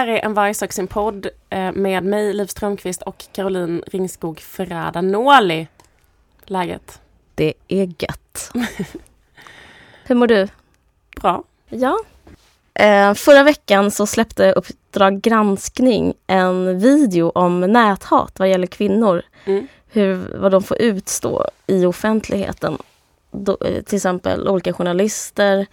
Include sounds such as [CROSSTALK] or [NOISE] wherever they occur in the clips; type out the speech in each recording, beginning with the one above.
Det här är en Varg sin podd eh, med mig, Liv Strömqvist och Caroline Ringskog Ferrada Nåli. Läget? Det är gött. [LAUGHS] Hur mår du? Bra. Ja. Eh, förra veckan så släppte Uppdrag granskning en video om näthat vad gäller kvinnor. Mm. Hur, vad de får utstå i offentligheten. Då, eh, till exempel olika journalister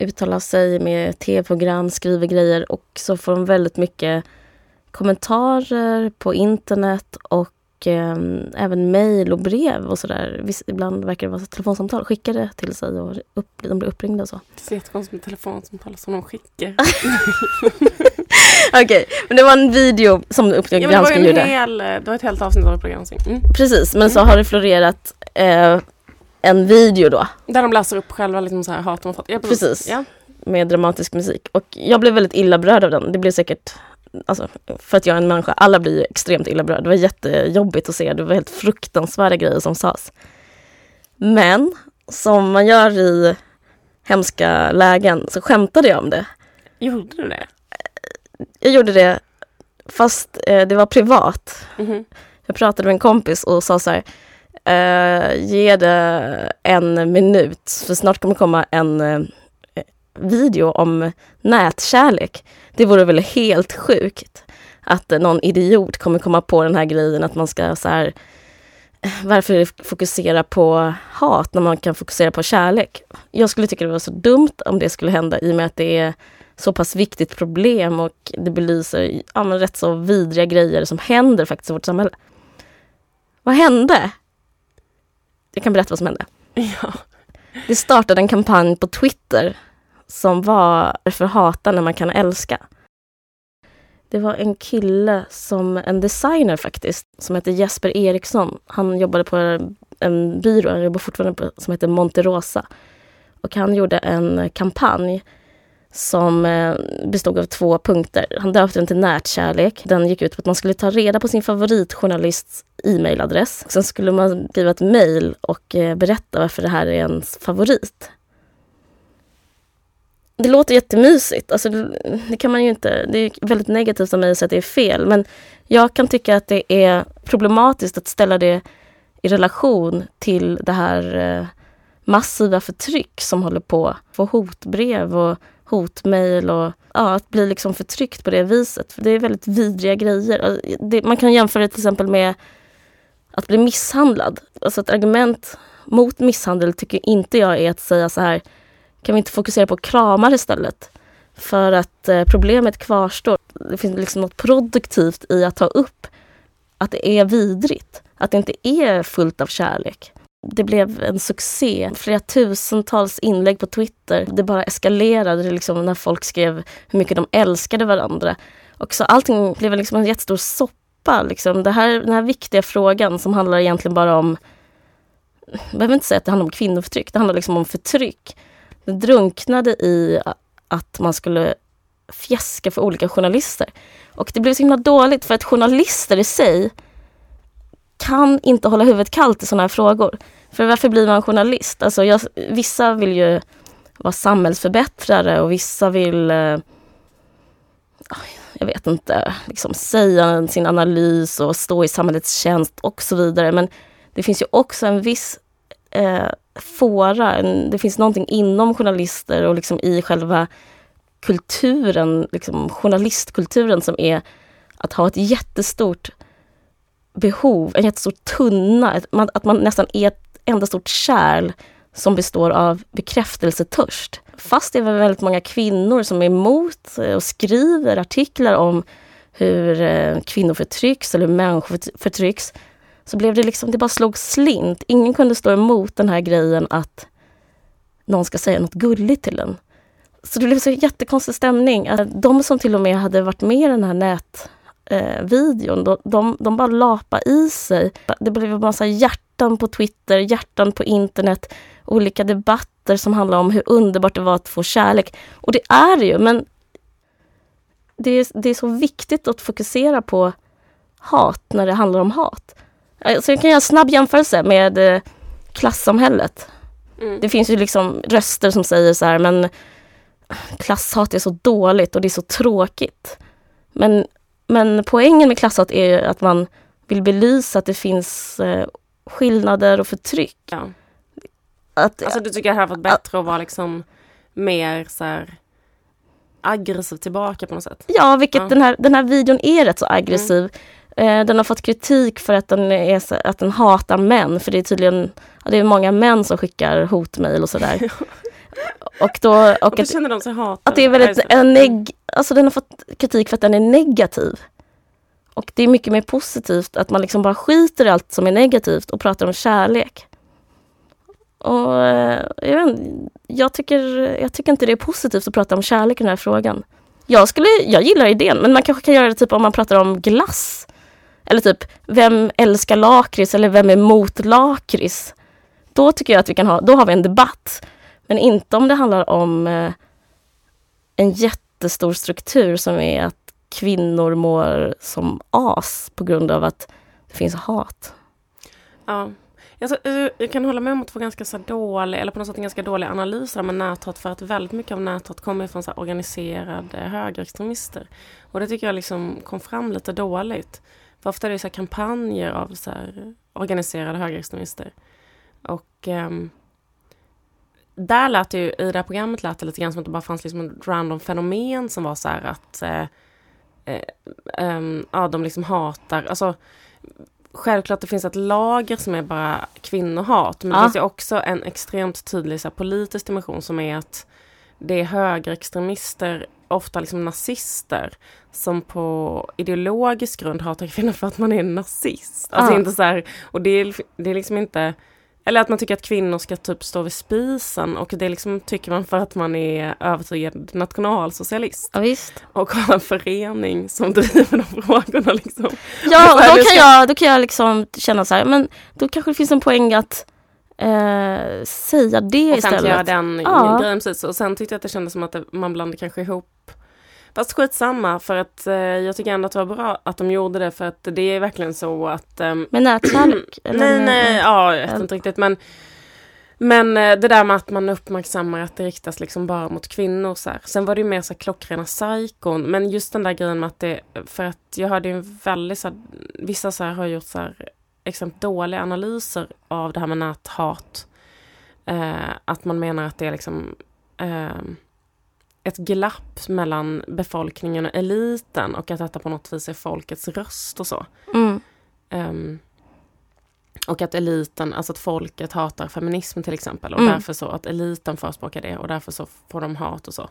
uttalar sig med tv-program, skriver grejer och så får de väldigt mycket kommentarer på internet och eh, även mejl och brev och sådär. Ibland verkar det vara telefonsamtal skickade till sig och upp, de blir uppringda och så. Det ser jättekonstigt med telefonsamtal som de skickar. [LAUGHS] Okej, okay, men det var en video som Uppdrag ja, granskning gjorde. Det var ett helt avsnitt av Uppdrag granskning. Mm. Precis, men mm. så har det florerat eh, en video då. Där de läser upp själva liksom så här hat de fått. Ja, precis. precis. Ja. Med dramatisk musik. Och jag blev väldigt illa berörd av den. Det blev säkert Alltså, för att jag är en människa, alla blir extremt illa berörda. Det var jättejobbigt att se, det var helt fruktansvärda grejer som sades. Men som man gör i hemska lägen så skämtade jag om det. Gjorde du det? Jag gjorde det fast eh, det var privat. Mm -hmm. Jag pratade med en kompis och sa så här, Eh, ge det en minut för snart kommer komma en eh, video om nätkärlek. Det vore väl helt sjukt att någon idiot kommer komma på den här grejen att man ska så här, eh, varför fokusera på hat när man kan fokusera på kärlek? Jag skulle tycka det var så dumt om det skulle hända i och med att det är så pass viktigt problem och det belyser ja, men rätt så vidriga grejer som händer faktiskt i vårt samhälle. Vad hände? Jag kan berätta vad som hände. Ja. Det startade en kampanj på Twitter som var för hata när man kan älska. Det var en kille, som en designer faktiskt, som heter Jesper Eriksson. Han jobbade på en byrå, han jobbar fortfarande på, som heter Monterosa. Och han gjorde en kampanj som eh, bestod av två punkter. Han döpte den till Nätkärlek. Den gick ut på att man skulle ta reda på sin favoritjournalists e-mailadress. Sen skulle man skriva ett mejl och eh, berätta varför det här är ens favorit. Det låter jättemysigt. Alltså, det kan man ju inte... Det är väldigt negativt av mig att säga att det är fel. Men jag kan tycka att det är problematiskt att ställa det i relation till det här eh, massiva förtryck som håller på. Få hotbrev och hotmail och ja, att bli liksom förtryckt på det viset. För det är väldigt vidriga grejer. Alltså, det, man kan jämföra det till exempel med att bli misshandlad. Alltså ett argument mot misshandel tycker inte jag är att säga så här kan vi inte fokusera på kramar istället? För att eh, problemet kvarstår. Det finns liksom något produktivt i att ta upp att det är vidrigt. Att det inte är fullt av kärlek. Det blev en succé. Flera tusentals inlägg på Twitter. Det bara eskalerade liksom när folk skrev hur mycket de älskade varandra. Och så allting blev liksom en jättestor soppa. Liksom. Det här, den här viktiga frågan som handlar egentligen bara om... Jag behöver inte säga att det handlar om kvinnoförtryck. Det handlar liksom om förtryck. Det drunknade i att man skulle fjäska för olika journalister. Och det blev så himla dåligt för att journalister i sig kan inte hålla huvudet kallt i sådana här frågor. För varför blir man journalist? Alltså jag, vissa vill ju vara samhällsförbättrare och vissa vill eh, ah, jag vet inte, liksom säga sin analys och stå i samhällets tjänst och så vidare. Men det finns ju också en viss eh, fåra, det finns någonting inom journalister och liksom i själva kulturen, liksom journalistkulturen som är att ha ett jättestort behov, en jättestor tunna, att man nästan är ett enda stort kärl som består av bekräftelsetörst. Fast det är väldigt många kvinnor som är emot eh, och skriver artiklar om hur eh, kvinnor förtrycks eller hur människor förtrycks, så blev det liksom, det bara slog slint. Ingen kunde stå emot den här grejen att någon ska säga något gulligt till en. Så det blev så jättekonstig stämning. De som till och med hade varit med i den här nätvideon, de, de, de bara lapa i sig. Det blev en massa hjärtan på Twitter, hjärtan på internet, olika debatter som handlar om hur underbart det var att få kärlek. Och det är det ju, men det är, det är så viktigt att fokusera på hat när det handlar om hat. Så jag kan göra en snabb jämförelse med eh, klassamhället. Mm. Det finns ju liksom röster som säger så här, men klasshat är så dåligt och det är så tråkigt. Men, men poängen med klasshat är att man vill belysa att det finns eh, skillnader och förtryck. Ja. Att, Alltså du tycker det hade varit bättre att vara liksom mer så här aggressiv tillbaka på något sätt? Ja, vilket Ja. Den, här, den här videon är rätt så aggressiv. Eh, den har fått kritik för att den, är, att den hatar män, för det är tydligen det är många män som skickar hotmejl och sådär. [LAUGHS] och då, och Och då att, känner de sig hatade? att det är väldigt en neg, alltså den har fått kritik för att den är negativ. Och det är mycket mer positivt att man liksom bara skiter i allt som är negativt och pratar om kärlek. Och eh, jag, vet, jag, tycker, jag tycker inte det är positivt att prata om kärlek i den här frågan. Jag, skulle, jag gillar idén, men man kanske kan göra det typ om man pratar om glass. Eller typ, vem älskar lakrits eller vem är mot lakrits? Då tycker jag att vi kan ha, då har vi en debatt. Men inte om det handlar om eh, en jättestor struktur som är att kvinnor mår som as på grund av att det finns hat. Ja. Jag, jag, kan hålla med om att det var ganska så dålig, eller på något sätt en ganska dålig analys där med näthat för att väldigt mycket av näthat kommer från så här organiserade högerextremister. Och det tycker jag liksom kom fram lite dåligt. För ofta är det så här kampanjer av så här organiserade högerextremister. Och um, där lät det ju, i det här programmet lät det lite grann som att det bara fanns liksom ett random fenomen som var så här att eh, eh, ehm, ja, de liksom hatar, alltså självklart det finns ett lager som är bara kvinnohat, men det Ja. finns ju också en extremt tydlig så här, politisk dimension som är att det är högerextremister, ofta liksom nazister, som på ideologisk grund hatar kvinnor för att man är nazist. Alltså Ja. inte så här, och det är, det är liksom inte eller att man tycker att kvinnor ska typ stå vid spisen och det liksom tycker man för att man är övertygad nationalsocialist Ja, visst. och har en förening som driver de frågorna liksom. Ja, och då kan, ska- jag, då kan jag liksom känna så här, men då kanske det finns en poäng att eh, säga det offentliggöra istället. den Ja. grejen precis. Och sen tyckte jag att det kändes som att man blandade kanske ihop Fast skitsamma för att eh, jag tycker ändå att det var bra att de gjorde det för att det är verkligen så att ehm, Med nätkärlek? [CLEARS THROAT] Nej, nej, ja, jag vet inte riktigt men men eh, det där med att man uppmärksammar att det riktas liksom bara mot kvinnor så här. Sen var det ju mer så här klockrena psykon. Men just den där grejen med att det, för att jag hörde ju en väldigt så här, vissa så här har gjort så här extremt dåliga analyser av det här med näthat. Eh, att man menar att det är liksom eh, ett glapp mellan befolkningen och eliten och att detta på något vis är folkets röst och så. Mm. Ehm, och att eliten, alltså att folket hatar feminism till exempel och Mm. därför så att eliten förespråkar det och därför så får de hat och så.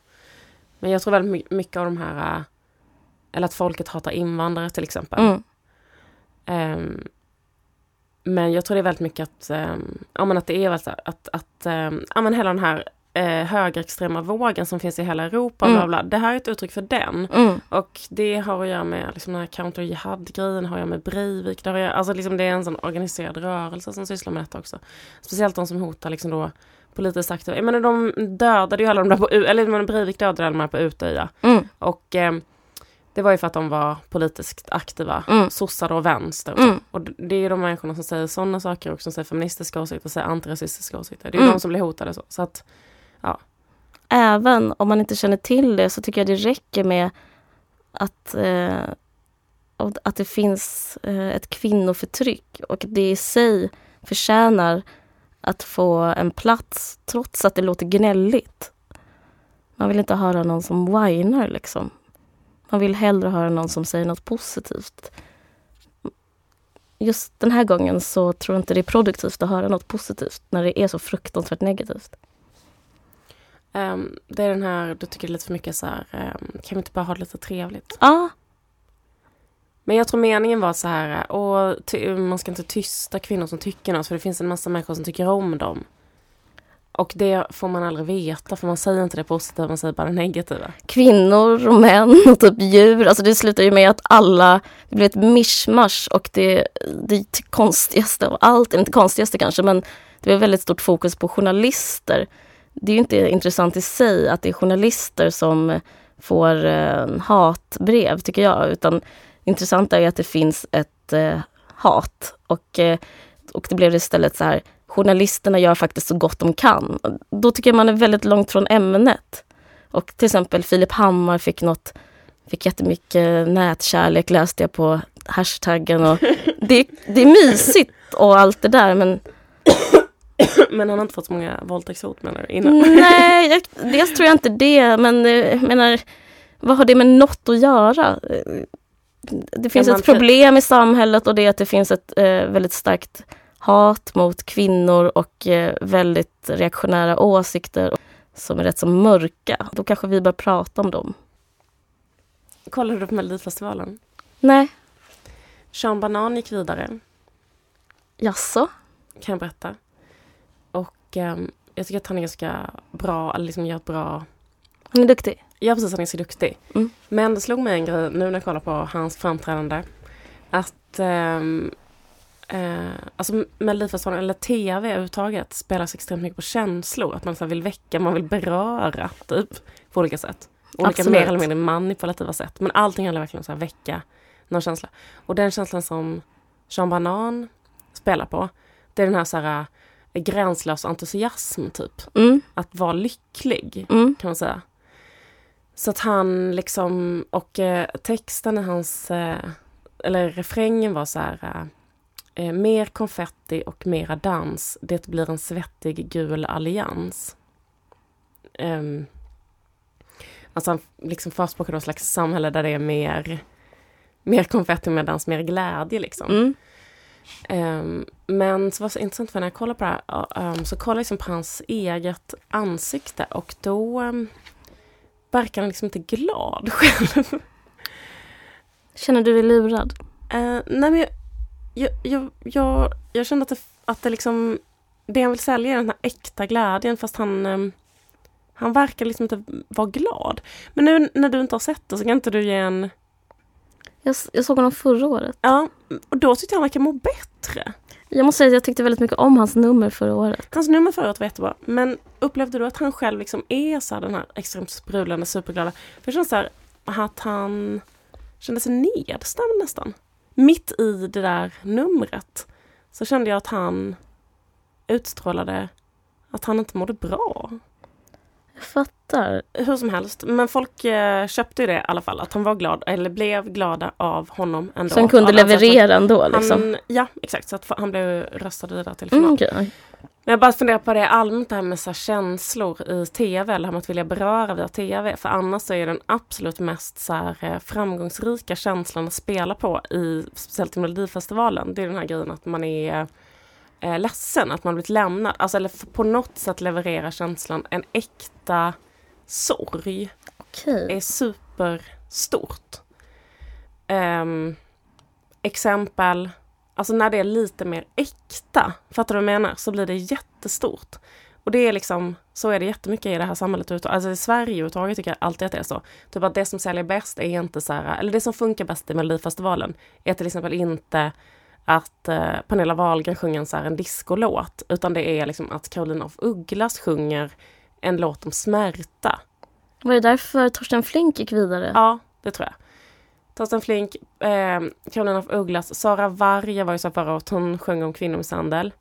Men jag tror väldigt my- mycket av de här, äh, eller att folket hatar invandrare till exempel. Mm. Ehm, men jag tror det är väldigt mycket att, um, ja men att det är väl så att, att um, ja men hela den här uh, högerextrema vågen som finns i hela Europa, Mm. bla bla, det här är ett uttryck för den. Mm. Och det har att göra med liksom den här counter jihad-grejen, har att göra med Breivik. Det, har göra, alltså liksom det är en sån organiserad rörelse som sysslar med detta också. Speciellt de som hotar liksom då politiskt aktiva. Jag menar de dödade ju alla de där på, eller jag menar Breivik dödade alla de här på Utöja. Mm. Och eh, det var ju för att de var politiskt aktiva, Mm. sossar och vänster. Och. Mm. och det är ju de människorna som säger sådana saker och som säger feministiska åsikter, säger antirasistiska åsikter. Det är Mm. de som blir hotade så. så att, Även om man inte känner till det så tycker jag det räcker med att, eh, att det finns eh, ett kvinnoförtryck och det i sig förtjänar att få en plats trots att det låter gnälligt. Man vill inte höra någon som whinar liksom. Man vill hellre höra någon som säger något positivt. Just den här gången så tror jag inte det är produktivt att höra något positivt när det är så fruktansvärt negativt ehm, det är den här, du tycker det är lite för mycket så här, ehm, kan vi inte bara ha det lite trevligt? Ja, Men jag tror meningen var så här, och man ska inte tysta kvinnor som tycker något, för det finns en massa människor som tycker om dem. Och det får man aldrig veta, för man säger inte det positiva, man säger bara det negativa. kvinnor och män och typ djur. Alltså det slutar ju med att alla, det blir ett mischmasch och det, det konstigaste av allt, inte konstigaste kanske, men det blir väldigt stort fokus på journalister. Det är ju inte intressant i sig att det är journalister som får eh, hatbrev, tycker jag, utan intressant är ju att det finns ett eh, hat och, eh, och det blev istället så här, journalisterna gör faktiskt så gott de kan. Då tycker jag man är väldigt långt från ämnet. Och till exempel Filip Hammar fick något, fick jättemycket nätkärlek läste jag på hashtaggen. Och det, det är mysigt och allt det där men [COUGHS] Men han har inte fått så många våldtäktshot menar du? Innan? Nej, [LAUGHS] jag, dels tror jag inte det men eh, menar vad har det med något att göra? Det finns ett problem i samhället och det är att det finns ett eh, väldigt starkt hat mot kvinnor och eh, väldigt reaktionära åsikter som är rätt så mörka. Då kanske vi bör prata om dem. Kollade du på Melodifestivalen? Nej, Sean Banan gick vidare, jaså? kan jag berätta. Jag tycker att han är ganska bra, eller liksom gör ett bra... Han är duktig. Ja precis, han är så duktig. Mm. Men det slog mig en grej nu när jag kollar på hans framträdande. Att um, eh, alltså Melodifestivalen, eller tv överhuvudtaget, spelas extremt mycket på känslor. Att man så vill väcka, man vill beröra typ på olika sätt. Olika Absolut. mer eller mindre manipulativa sätt. Men allting handlar verkligen om att väcka någon känsla. Och den känslan som Sean Banan spelar på, det är den här, så här gränslös entusiasm typ. Mm, Att vara lycklig mm, kan man säga. Så att han liksom, och eh, texten i hans, eh, eller refrängen var så här, eh, mer konfetti och mera dans, det blir en svettig gul allians. Um, alltså han liksom förespråkar någon slags samhälle där det är mer, mer konfetti, mer dans, mer glädje liksom. mm. Ehm, men så var så intressant för när jag kollade på det här ehm, så kollade jag liksom på hans eget ansikte och då um, verkar han liksom inte glad [LAUGHS] själv. Känner du dig lurad? Eh, nej men jag, jag, jag, jag, jag kände att det, att det liksom det han vill sälja är den här äkta glädjen fast han ehm, han verkar liksom inte vara glad. Men nu när du inte har sett det så kan inte du ge en... Jag, jag såg honom förra året. Ja, och då tyckte jag han verkar må bättre. Jag måste säga att jag tyckte väldigt mycket om hans nummer förra året. Hans nummer förut var jättebra. Men upplevde du att han själv liksom är så här, den här extremt sprudlande, superglada? För jag känner så här, att han kände sig nedstämd nästan. Mitt i det där numret så kände jag att han utstrålade att han inte mådde bra. Jag fattar. Hur som helst, men folk eh, köpte ju det i alla fall. Att han var glad, eller blev glada av honom ändå. Så han kunde Av- alltså leverera ändå Han, liksom. ja, exakt. Så att han blev röstad vidare till final. Mm, okej. Men jag bara funderar på det allmänt det här med så här känslor i tv, eller med att vilja beröra via tv. För annars så är den absolut mest så här, eh, framgångsrika känslan att spela på, i, speciellt i Melodifestivalen, det är den här grejen att man är eh, ledsen, att man blivit lämnad. Alltså, eller på något sätt leverera känslan, en äkta sorg Okej. är superstort. Um, exempel, alltså när det är lite mer äkta, fattar du vad jag menar? Så blir det jättestort. Och det är liksom, så är det jättemycket i det här samhället. Alltså i Sverige överhuvudtaget tycker jag alltid att det är så. Typ att det som säljer bäst är inte så här, eller det som funkar bäst i Melodifestivalen är till exempel inte att eh, Pernilla Wahlgren sjunger en, så här, en discolåt, utan det är liksom att Carolina af Ugglas sjunger en låt om smärta. Var det därför Torsten Flink gick vidare? Ja, det tror jag. Torsten Flink, eh, Carolina af Ugglas, Sara Varje var ju så förra året, hon sjöng om kvinnomisshandel.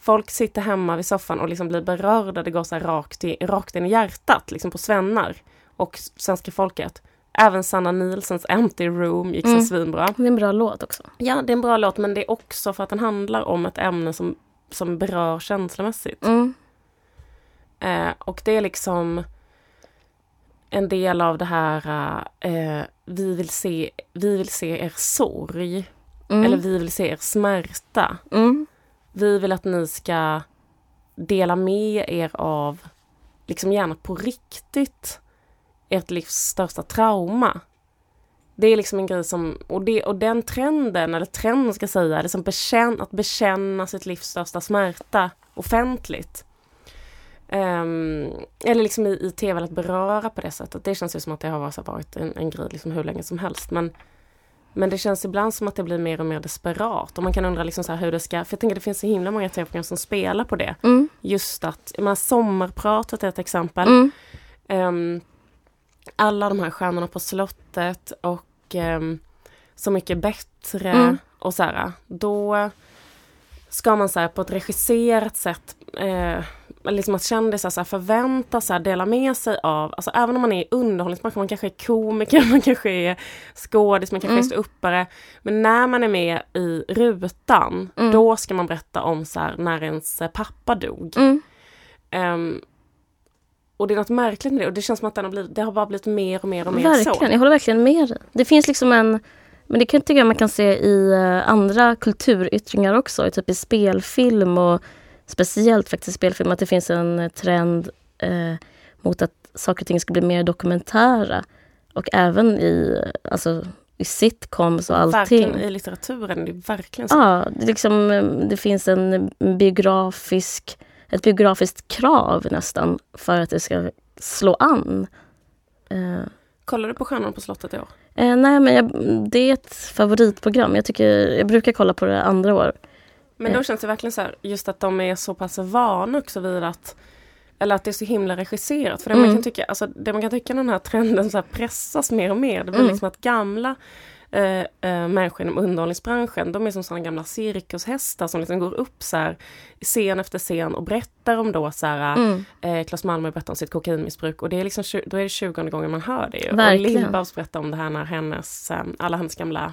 Folk sitter hemma vid soffan och liksom blir berörda, det går så rakt, i, rakt in i hjärtat, liksom på svennar. Och svenska folket. Även Sanna Nilsens Empty Room gick så Mm. svinbra. Det är en bra låt också. Ja, det är en bra låt, men det är också för att den handlar om ett ämne som, som berör känslomässigt. Mm. Eh, och det är liksom en del av det här, eh, vi, vill se, vi vill se er sorg, Mm. eller vi vill se er smärta. Mm. Vi vill att ni ska dela med er av, liksom gärna på riktigt, ert livs största trauma. Det är liksom en grej som, och, det, och den trenden, eller trenden ska jag säga, liksom bekänn, att bekänna sitt livs största smärta offentligt. Ehm, eller liksom i, i tv, att beröra på det sättet. Det känns ju som att det har varit, en, en grej liksom hur länge som helst. Men, men det känns ibland som att det blir mer och mer desperat. Och man kan undra liksom så hur det ska, för jag tänker det finns så himla många tv-program som spelar på det. Mm. Just att, menar, sommarpratet är ett exempel. Mm. Ehm, alla de här stjärnorna på slottet och ehm, Så mycket bättre Mm. och så här, då ska man så här, på ett regisserat sätt eh, liksom att kändisar så här förväntar sig, dela med sig av, alltså även om man är i underhållningsbranschen, man kanske är komiker, [LAUGHS] man kanske är skådis, man kanske Mm. är ståuppare. Men när man är med i rutan, Mm. då ska man berätta om så här, när ens eh, pappa dog. Mm. Ehm, och det är något märkligt med det och det känns som att den har blivit, det har bara blivit mer och mer och mer Verkligen, så. jag håller verkligen med dig. Det finns liksom en, men det kan jag man kan se i eh, andra kulturyttringar också, typ i spelfilm och speciellt faktiskt spelfilm, att det finns en eh, trend eh, mot att saker och ting ska bli mer dokumentära. Och även i, alltså, i sitcoms och allting. Verkligen i litteraturen, det är verkligen så. Ja, det, liksom, eh, det finns en biografisk, ett biografiskt krav nästan för att det ska slå an. Eh, Kollar du på Stjärnorna på slottet i år? Eh, nej, men jag, det är ett favoritprogram. Jag, tycker, jag brukar kolla på det andra år. Men då känns det verkligen så här, just att de är så pass vana också vid att eller att det är så himla regisserat. För det, man, Mm. kan tycka, alltså, det man kan tycka den här trenden så här pressas mer och mer. Det blir Mm. liksom att gamla eh, eh, människor inom underhållningsbranschen, de är som sådana gamla cirkushästar som liksom går upp så här scen efter scen och berättar om då så här, Mm. eh, Claes Malmö berättar om sitt kokainmissbruk och det är liksom, då är det 20 gången man hör det ju. Och Verkligen. Lill-Babs berättar om det här när hennes, eh, alla hennes gamla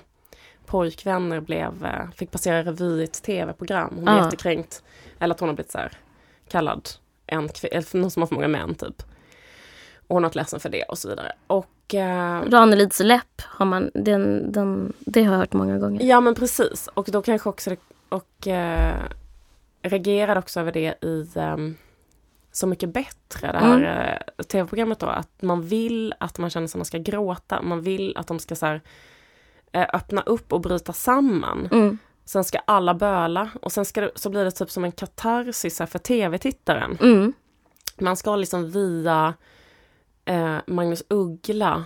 pojkvänner blev, eh, fick passera revy i ett tv-program. Hon är Ja. jättekränkt. Eller att hon har blivit så här kallad en någon som har för många män typ. Och hon har varit ledsen för det och så vidare. Och eh, Ranelids läpp har man, den, den, det har jag hört många gånger. ja men precis. Och då kanske också det, och eh, reagerade också över det i ehm, Så mycket bättre, det här eh, tv-programmet då. Att man vill att man känner som man ska gråta. Man vill att de ska så här, eh, öppna upp och bryta samman. Mm. Sen ska alla böla och sen ska det, så blir det typ som en katarsis för tv-tittaren. Mm. Man ska liksom via eh, Magnus Uggla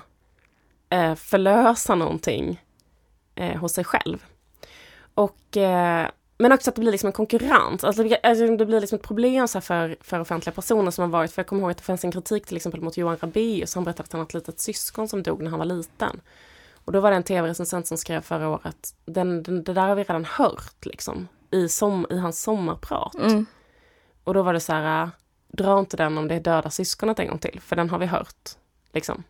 eh, förlösa någonting eh, hos sig själv. Och, eh, men också att det blir liksom en konkurrens. Alltså det, alltså det blir liksom ett problem så för, för offentliga personer som har varit, för jag kommer ihåg att det fanns en kritik till exempel mot Johan Rabaeus, han berättade att han hade ett litet syskon som dog när han var liten. Och då var det en tv-recensent som skrev förra året, den, den, det där har vi redan hört liksom, i, som, i hans sommarprat. Mm. Och då var det så här, dra inte den om det är döda syskonet en gång till, för den har vi hört. Liksom.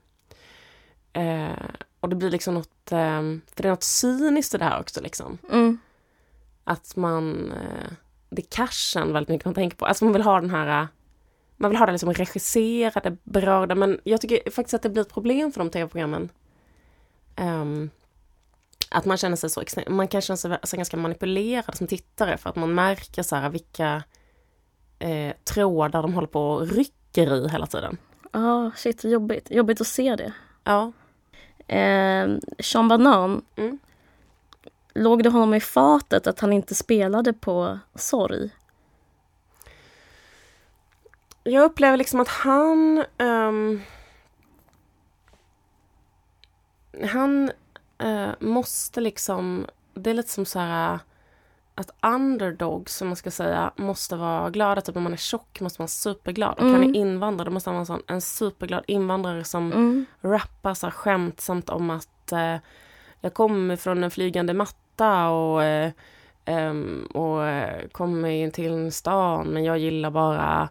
Eh, och det blir liksom något, eh, för det är något cyniskt i det här också liksom. Mm. Att man, eh, det är cashen väldigt mycket man tänker på. Alltså man vill ha den här, man vill ha det liksom regisserade, berörda, men jag tycker faktiskt att det blir ett problem för de tv-programmen. Ehm, att man känner sig så man kan känna sig så ganska manipulerad som tittare för att man märker så här vilka eh, trådar de håller på och rycker i hela tiden. Ah, shit, vad jobbigt. Jobbigt att se det. Ja. Eh, Sean Banan, Mm. låg det honom i fatet att han inte spelade på Sorg? Jag upplever liksom att han... ehm, han eh, måste liksom... Det är lite som så här att underdogs, som man ska säga, måste vara glada. Typ om man är tjock måste man vara superglad. Och Mm. han är invandrare, då måste han vara en, sån, en superglad invandrare som Mm. rappar så här skämtsamt om att eh, jag kommer från en flygande matta och, eh, ehm, och eh, kommer in till en stan men jag gillar bara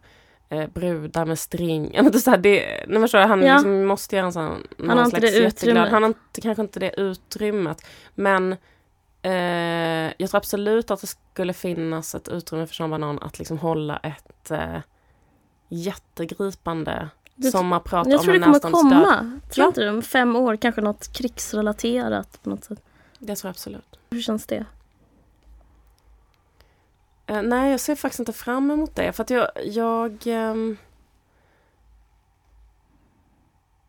eh, brudar med string. Ja, men det så här, det, nej, förstår han Ja. liksom måste göra en sån någon har inte det utrymmet. Han har inte, kanske inte det utrymmet. Men eh, jag tror absolut att det skulle finnas ett utrymme för Sean Banan att liksom hålla ett eh, jättegripande Det- sommarprat Jag om tror en det kommer närståendes död. komma. Tror Ja. inte du? Om fem år, kanske något krigsrelaterat på något sätt. Det tror jag absolut. Hur känns det? Eh, nej, jag ser faktiskt inte fram emot det. För att jag... Jag, ehm,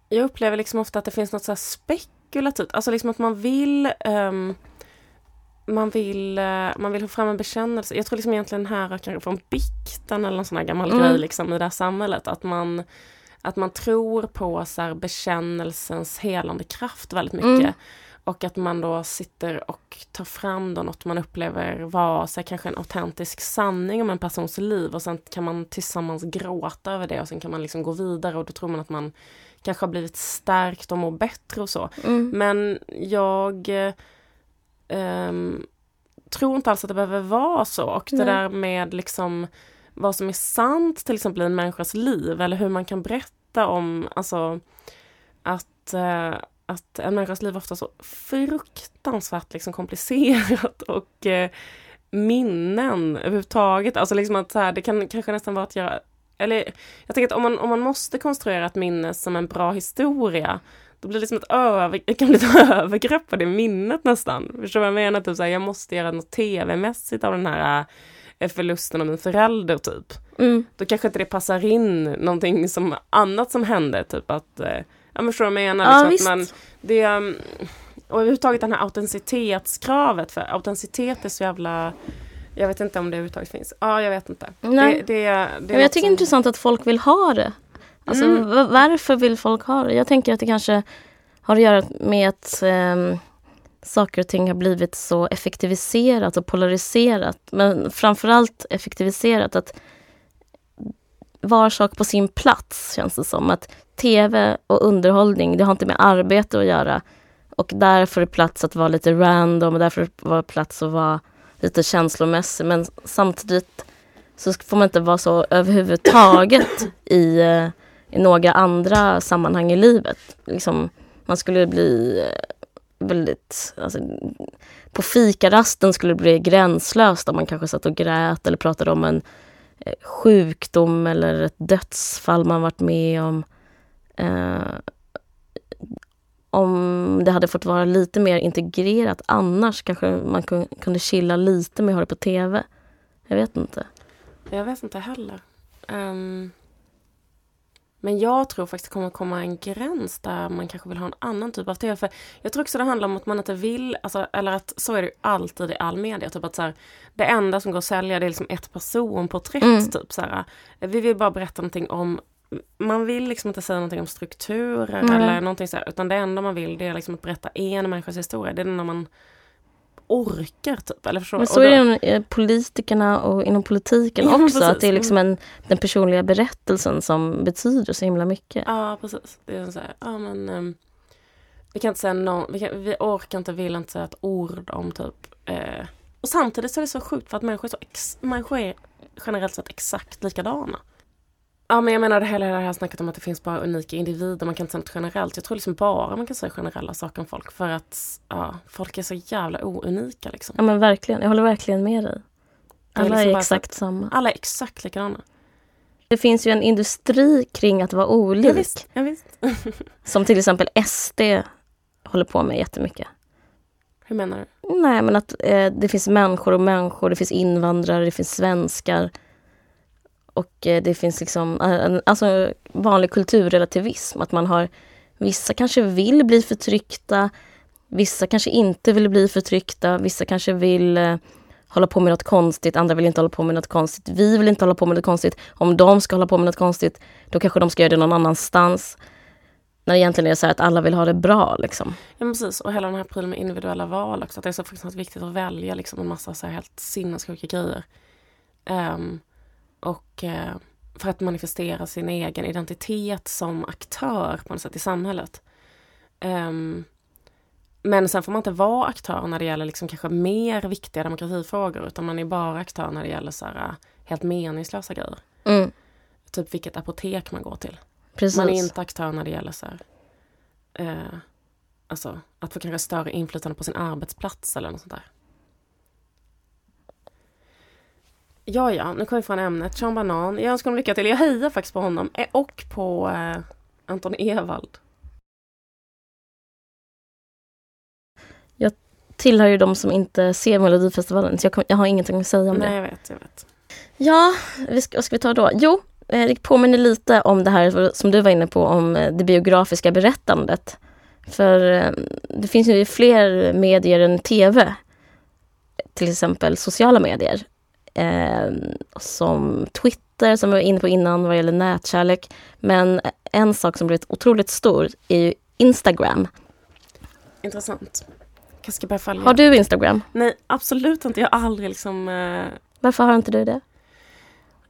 jag upplever liksom ofta att det finns något så här spekulativt. Alltså liksom att man vill... ehm, man vill, eh, man vill ha fram en bekännelse. Jag tror liksom egentligen här kanske från bikten eller en sån här gammal Mm. grej liksom i det här samhället. Att man, att man tror på så här bekännelsens helande kraft väldigt mycket. Mm. Och att man då sitter och tar fram då något man upplever vara så här, kanske en autentisk sanning om en persons liv och sen kan man tillsammans gråta över det och sen kan man liksom gå vidare och då tror man att man kanske har blivit stärkt och mår bättre och så. Mm. Men jag ehm, tror inte alls att det behöver vara så och det Nej. där med liksom vad som är sant till exempel i en människas liv eller hur man kan berätta om alltså att, eh, att en människas liv ofta är så fruktansvärt liksom komplicerat [LAUGHS] och eh, minnen överhuvudtaget. Alltså liksom att så här, det kan kanske nästan vara att göra eller jag tänker att om man, om man måste konstruera ett minne som en bra historia då blir det som ett, över, det kan bli ett [LAUGHS] övergrepp på det minnet nästan. Förstår du vad jag menar? Typ så här, jag måste göra något tv-mässigt av den här eh, förlusten av min förälder typ. Mm. Då kanske inte det passar in någonting som annat som hände. Typ att, eh, ja men förstår du vad jag menar? Ja, liksom visst. man, det, um, och överhuvudtaget det här autenticitetskravet, för autenticitet är så jävla jag vet inte om det överhuvudtaget finns. Ja, jag vet inte. Nej. Det, det, det Men jag tycker det är intressant att folk vill ha det. Alltså, Mm. va- varför vill folk ha det? Jag tänker att det kanske har att göra med att ehm, saker och ting har blivit så effektiviserat och polariserat. Men framförallt effektiviserat att var sak på sin plats känns det som. Att tv och underhållning, det har inte med arbete att göra. Och där får det plats att vara lite random och därför får det plats att vara lite känslomässig. Men samtidigt så får man inte vara så överhuvudtaget i, eh, i några andra sammanhang i livet. Liksom, man skulle bli eh, väldigt... Alltså, på fikarasten skulle det bli gränslöst om man kanske satt och grät eller pratade om en eh, sjukdom eller ett dödsfall man varit med om. Eh, om det hade fått vara lite mer integrerat annars kanske man kunde chilla lite med att ha det på TV. Jag vet inte. Jag vet inte heller. Um, men jag tror faktiskt det kommer komma en gräns där man kanske vill ha en annan typ av tv. För jag tror också det handlar om att man inte vill, alltså, eller att så är det ju alltid i all media. Typ att så här, det enda som går att sälja det är liksom ett personporträtt. Mm. Typ, så här. Vi vill bara berätta någonting om man vill liksom inte säga någonting om strukturer Nej. eller någonting så här, utan det enda man vill det är liksom att berätta en människas historia. Det är enda man orkar typ. Eller förstår Men så är det inom eh, politikerna och inom politiken Ja, också. precis. Att det är liksom en, den personliga berättelsen som betyder så himla mycket. Ja, precis. Det är så här, ja men ehm, vi kan inte säga någon, vi, kan, vi orkar inte, vill inte säga ett ord om typ eh, och samtidigt så är det så sjukt för att människor är, så ex, människor är generellt sett exakt likadana. Ja men jag menar det hela det här snacket om att det finns bara unika individer, man kan inte säga något generellt. Jag tror liksom bara man kan säga generella saker om folk för att ja, folk är så jävla ounika liksom. Ja men verkligen, jag håller verkligen med dig. Det är Alla liksom är exakt samma. Alla är exakt likadana. Det finns ju en industri kring att vara Ja, olik. visst, ja, visst. [LAUGHS] Som till exempel SD håller på med jättemycket. Hur menar du? Nej men att eh, det finns människor och människor, det finns invandrare, det finns svenskar. Och eh, det finns liksom, eh, en, alltså vanlig kulturrelativism. Att man har, vissa kanske vill bli förtryckta, vissa kanske inte vill bli förtryckta, vissa kanske vill eh, hålla på med något konstigt, andra vill inte hålla på med något konstigt. Vi vill inte hålla på med något konstigt. Om de ska hålla på med något konstigt, då kanske de ska göra det någon annanstans. När det egentligen är så här att alla vill ha det bra liksom. Ja men precis, och hela den här prylen med individuella val också. Att det är så fruktansvärt viktigt att välja liksom en massa så här helt sinnessjuka grejer. Um, och eh, för att manifestera sin egen identitet som aktör på något sätt i samhället. Ehm, men sen får man inte vara aktör när det gäller liksom kanske mer viktiga demokratifrågor. Utan man är bara aktör när det gäller så här, eh, helt meningslösa grejer. Mm, Typ vilket apotek man går till. precis. Man är inte aktör när det gäller så här, eh, alltså, att få kanske större inflytande på sin arbetsplats eller något sånt där. Ja, ja, nu kommer vi från ämnet. Sean Banan. Jag önskar honom lycka till. Jag hejar faktiskt på honom eh, och på eh, Anton Ewald. tillhör ju de som inte ser Melodifestivalen så jag, kom, jag har ingenting att säga om Nej, det. jag vet, jag vet. Ja, vi ska, vad ska vi ta då? Jo, det påminner lite om det här som du var inne på om eh, det biografiska berättandet. För eh, det finns ju fler medier än TV. Till exempel sociala medier. Eh, som Twitter som vi var inne på innan vad gäller nätkärlek. Men en sak som blivit otroligt stor är ju Instagram. Intressant. Kanske ska börja följa. Har du Instagram? Nej, absolut inte. Jag har aldrig liksom... Eh, Varför har inte du det?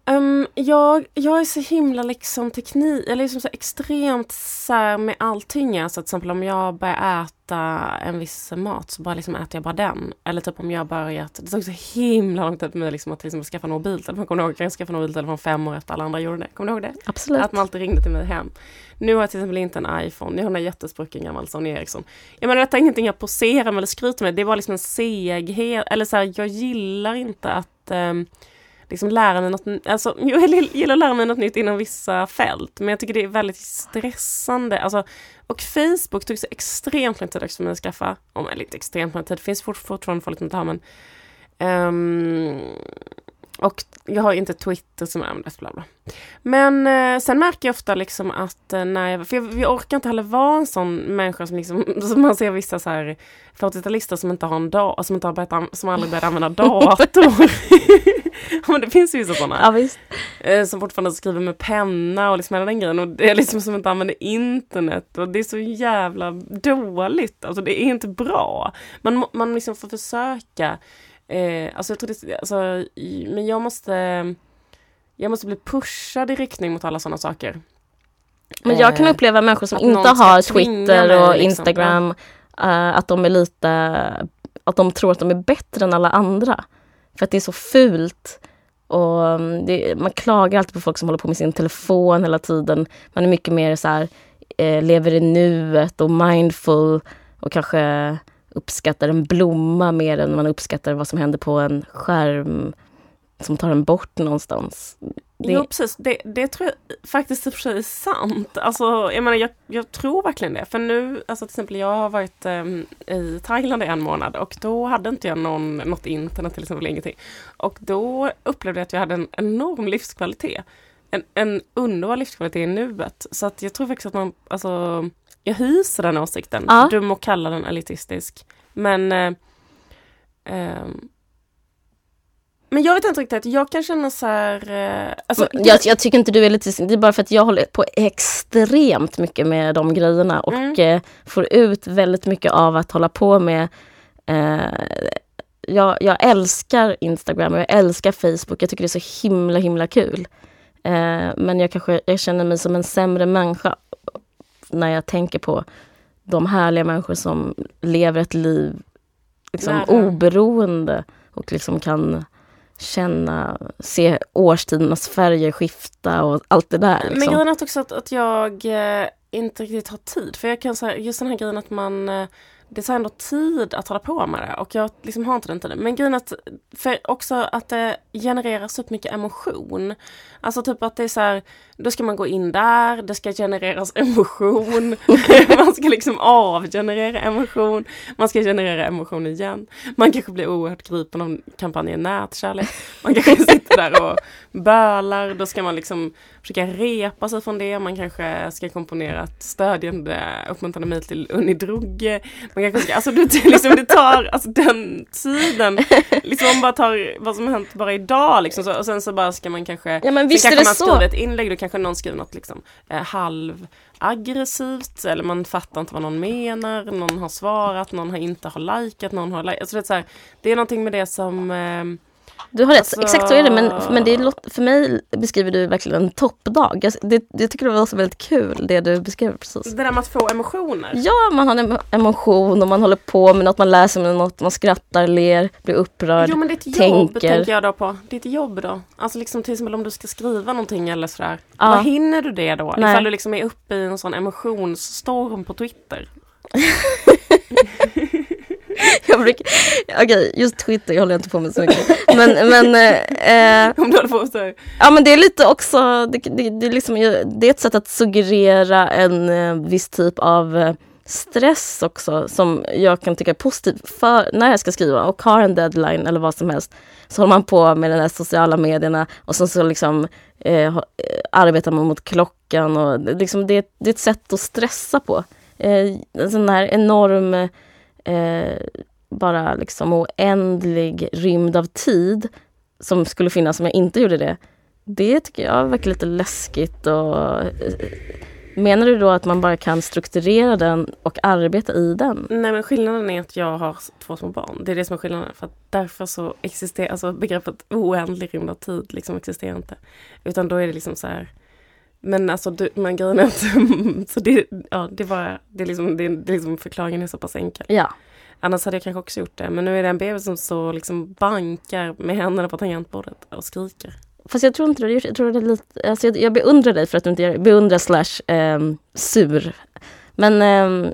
Um, jag, jag är så himla liksom teknik, eller liksom så extremt så här med allting. Alltså till exempel om jag börjar äta en viss mat så bara liksom äter jag bara den. Eller typ om jag börjat, det tog så himla lång tid för mig liksom att liksom skaffa en mobiltelefon. Kommer du ihåg? Jag skaffade en mobiltelefon fem år efter alla andra gjorde det. Kommer du ihåg det? Absolut. Att man alltid ringde till mig hem. Nu har jag till exempel inte en iPhone, jag har en jättesprucken gammal Sony Ericsson. Jag menar detta är ingenting jag poserar med eller skryter med, det är bara liksom en seghet, eller så här, jag gillar inte att um, liksom lära mig något, alltså [LAUGHS] jag gillar att lära mig något nytt inom vissa fält, men jag tycker det är väldigt stressande. Alltså, och Facebook tog så extremt lång tid också för mig att skaffa, om eller inte extremt lång tid, det finns fort, fortfarande folk som inte har men um, och jag har inte Twitter som används, bla bla. Men eh, sen märker jag ofta liksom att eh, när jag, för jag, jag, orkar inte heller vara en sån människa som liksom, [LAUGHS] som man ser vissa så här 40-talister som inte har en dator, som inte har börjat, som aldrig börjat använda dator. [LAUGHS] men det finns ju vissa sådana. Ja, visst. Eh, som fortfarande skriver med penna och liksom hela den grejen. Och det är liksom som inte använder internet. Och det är så jävla dåligt. Alltså det är inte bra. Man, man liksom får försöka Eh, alltså jag tror det, alltså, men jag måste, jag måste bli pushad i riktning mot alla sådana saker. Men jag kan eh, uppleva människor som inte har Twitter och liksom. Instagram, uh, att de är lite, att de tror att de är bättre än alla andra. För att det är så fult. Och mm, det, man klagar alltid på folk som håller på med sin telefon hela tiden. Man är mycket mer så här, eh, lever i nuet och mindful och kanske uppskattar en blomma mer än man uppskattar vad som händer på en skärm som tar en bort någonstans. Det... Jo precis, det, det tror jag faktiskt i och för sig är sant. Alltså, jag, menar, jag, jag tror verkligen det. För nu, alltså till exempel jag har varit um, i Thailand i en månad och då hade inte jag någon, något internet till exempel, ingenting. Och då upplevde jag att jag hade en enorm livskvalitet. En, en underbar livskvalitet i nuet. Så att jag tror faktiskt att man, alltså jag hyser den åsikten. Ja. Du må kalla den elitistisk. Men eh, eh, men jag vet inte riktigt, jag kan känna så här... Eh, alltså, jag, jag, tycker inte du är elitistisk, det är bara för att jag håller på extremt mycket med de grejerna och mm. eh, får ut väldigt mycket av att hålla på med eh, jag, jag, älskar Instagram och jag älskar Facebook. Jag tycker det är så himla himla kul. Eh, men jag kanske jag känner mig som en sämre människa när jag tänker på de härliga människor som lever ett liv liksom, oberoende och liksom kan känna, se årstidernas färger skifta och allt det där. Liksom. Men grejen är också att, att jag eh, inte riktigt har tid. För jag kan säga just den här grejen att man eh, det tar ändå tid att hålla på med det och jag liksom har inte den tiden. Men grejen att, för också att det genereras upp mycket emotion. Alltså typ att det är så här, då ska man gå in där, det ska genereras emotion. [LAUGHS] man ska liksom avgenerera emotion. Man ska generera emotion igen. Man kanske blir oerhört gripen av kampanjen nätkärlek. Man kanske [LAUGHS] sitter där och bölar. Då ska man liksom försöka repa sig från det. Man kanske ska komponera ett stödjande, uppmuntrande mejl till Unni Drugge. Man kanske ska, alltså det, liksom, det tar, alltså den tiden, liksom man bara tar vad som hänt bara idag liksom. Så, och sen så bara ska man kanske, ja, visst kanske är det man skriver ett inlägg, då kanske någon skriver något liksom eh, halv aggressivt eller man fattar inte vad någon menar, någon har svarat, någon har inte har likat, någon har likat. Alltså det, är så här, det är någonting med det som eh, du har rätt, alltså... exakt så är det. Men, men det är, för mig beskriver du verkligen en toppdag. Jag, det, det tycker jag var så väldigt kul, det du beskrev precis. Det där med att få emotioner? Ja, man har en emotion och man håller på med något, man läser med något, man skrattar, ler, blir upprörd, Jo, men det tänker. jobb, tänker jag då på. Det ett jobb då. Alltså liksom till exempel om du ska skriva någonting eller sådär. Ja. Vad hinner du det då? Nej. Ifall du liksom är uppe i en sån emotionsstorm på Twitter. [LAUGHS] [LAUGHS] [LAUGHS] jag brukar, okej, okay, just Twitter håller jag inte på med så mycket. Men, men eh, Om du håller på så Ja men det är lite också, det, det, det, är liksom, det är ett sätt att suggerera en eh, viss typ av eh, stress också som jag kan tycka är positivt för när jag ska skriva och har en deadline eller vad som helst. Så håller man på med de här sociala medierna och sen så liksom eh, eh, arbetar man mot klockan och liksom det, det är ett sätt att stressa på. Eh, en sån här enorm eh, bara liksom oändlig rymd av tid som skulle finnas om jag inte gjorde det. Det tycker jag verkar lite läskigt och eh, Menar du då att man bara kan strukturera den och arbeta i den? Nej men skillnaden är att jag har två små barn. Det är det som är skillnaden. För att därför så existerar, alltså begreppet oändlig rymd av tid liksom existerar inte. Utan då är det liksom så här men alltså du, men grejen är att, [LAUGHS] så det, ja, det var, det är liksom, det, det är liksom förklaringen är så pass enkel. Ja. Annars hade jag kanske också gjort det. Men nu är det en bebis som så liksom bankar med händerna på tangentbordet och skriker. Fast jag tror inte du har gjort jag tror det är lite, alltså jag, jag beundrar dig för att du inte gör det. Beundrar slash eh, sur. Men... Eh,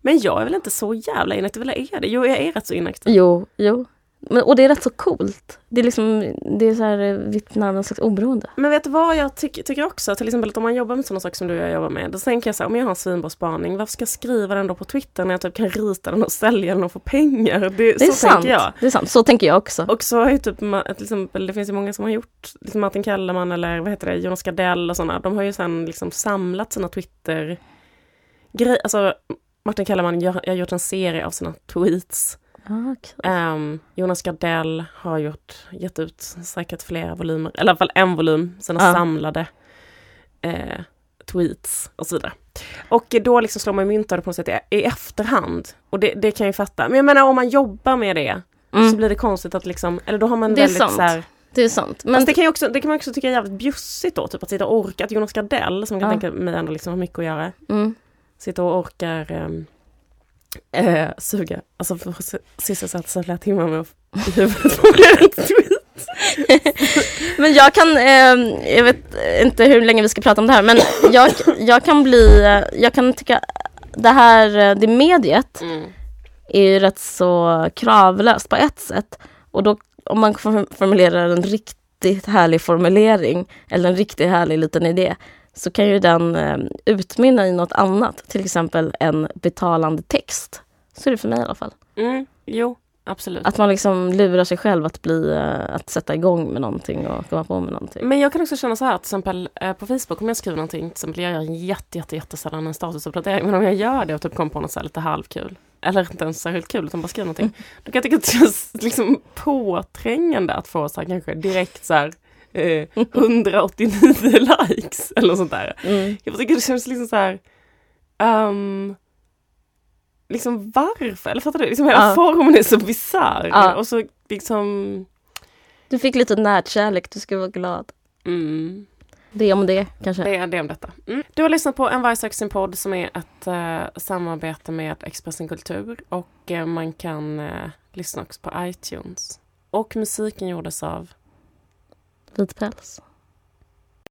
men jag är väl inte så jävla inaktiv, eller är det? Jo, jag är rätt så inaktiv. Jo, jo. Men, och det är rätt så coolt. Det är liksom, det är så här eh, vittnar om slags oberoende. Men vet du vad jag ty tycker också? Till exempel att om man jobbar med sådana saker som du och jag jobbar med. Då tänker jag så här, om jag har en svinbra spaning, varför ska jag skriva den då på Twitter när jag typ kan rita den och sälja den och få pengar? Det, det är så sant. tänker jag. Det är sant, så tänker jag också. Och så har ju typ, till exempel, det finns ju många som har gjort, liksom Martin Kellerman eller vad heter det, Jonas Gardell och sådana. De har ju sen liksom samlat sina Twitter grejer. Alltså Martin Kellerman jag har gjort en serie av sina tweets Okay. Um, Jonas Gardell har gjort, gett ut säkert flera volymer, eller i alla fall en volym, sina ja. samlade eh, tweets och så vidare. Och då liksom slår man mynt av det på något sätt i, i efterhand. Och det, det kan jag ju fatta. Men jag menar om man jobbar med det mm. så blir det konstigt att liksom, eller då har man det väldigt sant. så här, det är sant. Men det kan, ju också, det kan man också tycka är jävligt bjussigt då, typ att sitta och orka, att Jonas Gardell, som jag kan ja. tänka mig ändå liksom har mycket att göra, mm. sitta och orkar um, eh, suga, alltså sysselsatt sig flera timmar med huvudet formulera en tweet. men jag kan, eh, jag vet inte hur länge vi ska prata om det här, men jag, jag kan bli, jag kan tycka det här, det mediet mm. är ju rätt så kravlöst på ett sätt. Och då om man formulerar en riktigt härlig formulering eller en riktigt härlig liten idé så kan ju den eh, utmynna i något annat, till exempel en betalande text. Så är det för mig i alla fall. Mm, jo, absolut. Att man liksom lurar sig själv att, bli, eh, att sätta igång med någonting och komma på med någonting. Men jag kan också känna så här, till exempel eh, på Facebook om jag skriver någonting, till exempel jag gör jätte, jätte, jättesällan en statusuppdatering, men om jag gör det och typ kommer på något så lite halvkul, eller inte ens särskilt kul utan bara skriver någonting, mm. då kan jag tycka att det känns liksom påträngande att få så här, kanske direkt så här eh, 189 [LAUGHS] likes eller något sånt där. Mm. Jag tycker det känns liksom så här, um, liksom varför? Eller fattar du? Liksom hela ja. formen är så bisarr. Ja. Och så liksom... Du fick lite närkärlek, du ska vara glad. Mm. Det om det kanske? Det är det om detta. Mm. Du har lyssnat på En varg söker sin podd som är ett uh, samarbete med Expressen Kultur och uh, man kan uh, lyssna också på iTunes. Och musiken gjordes av Vit päls.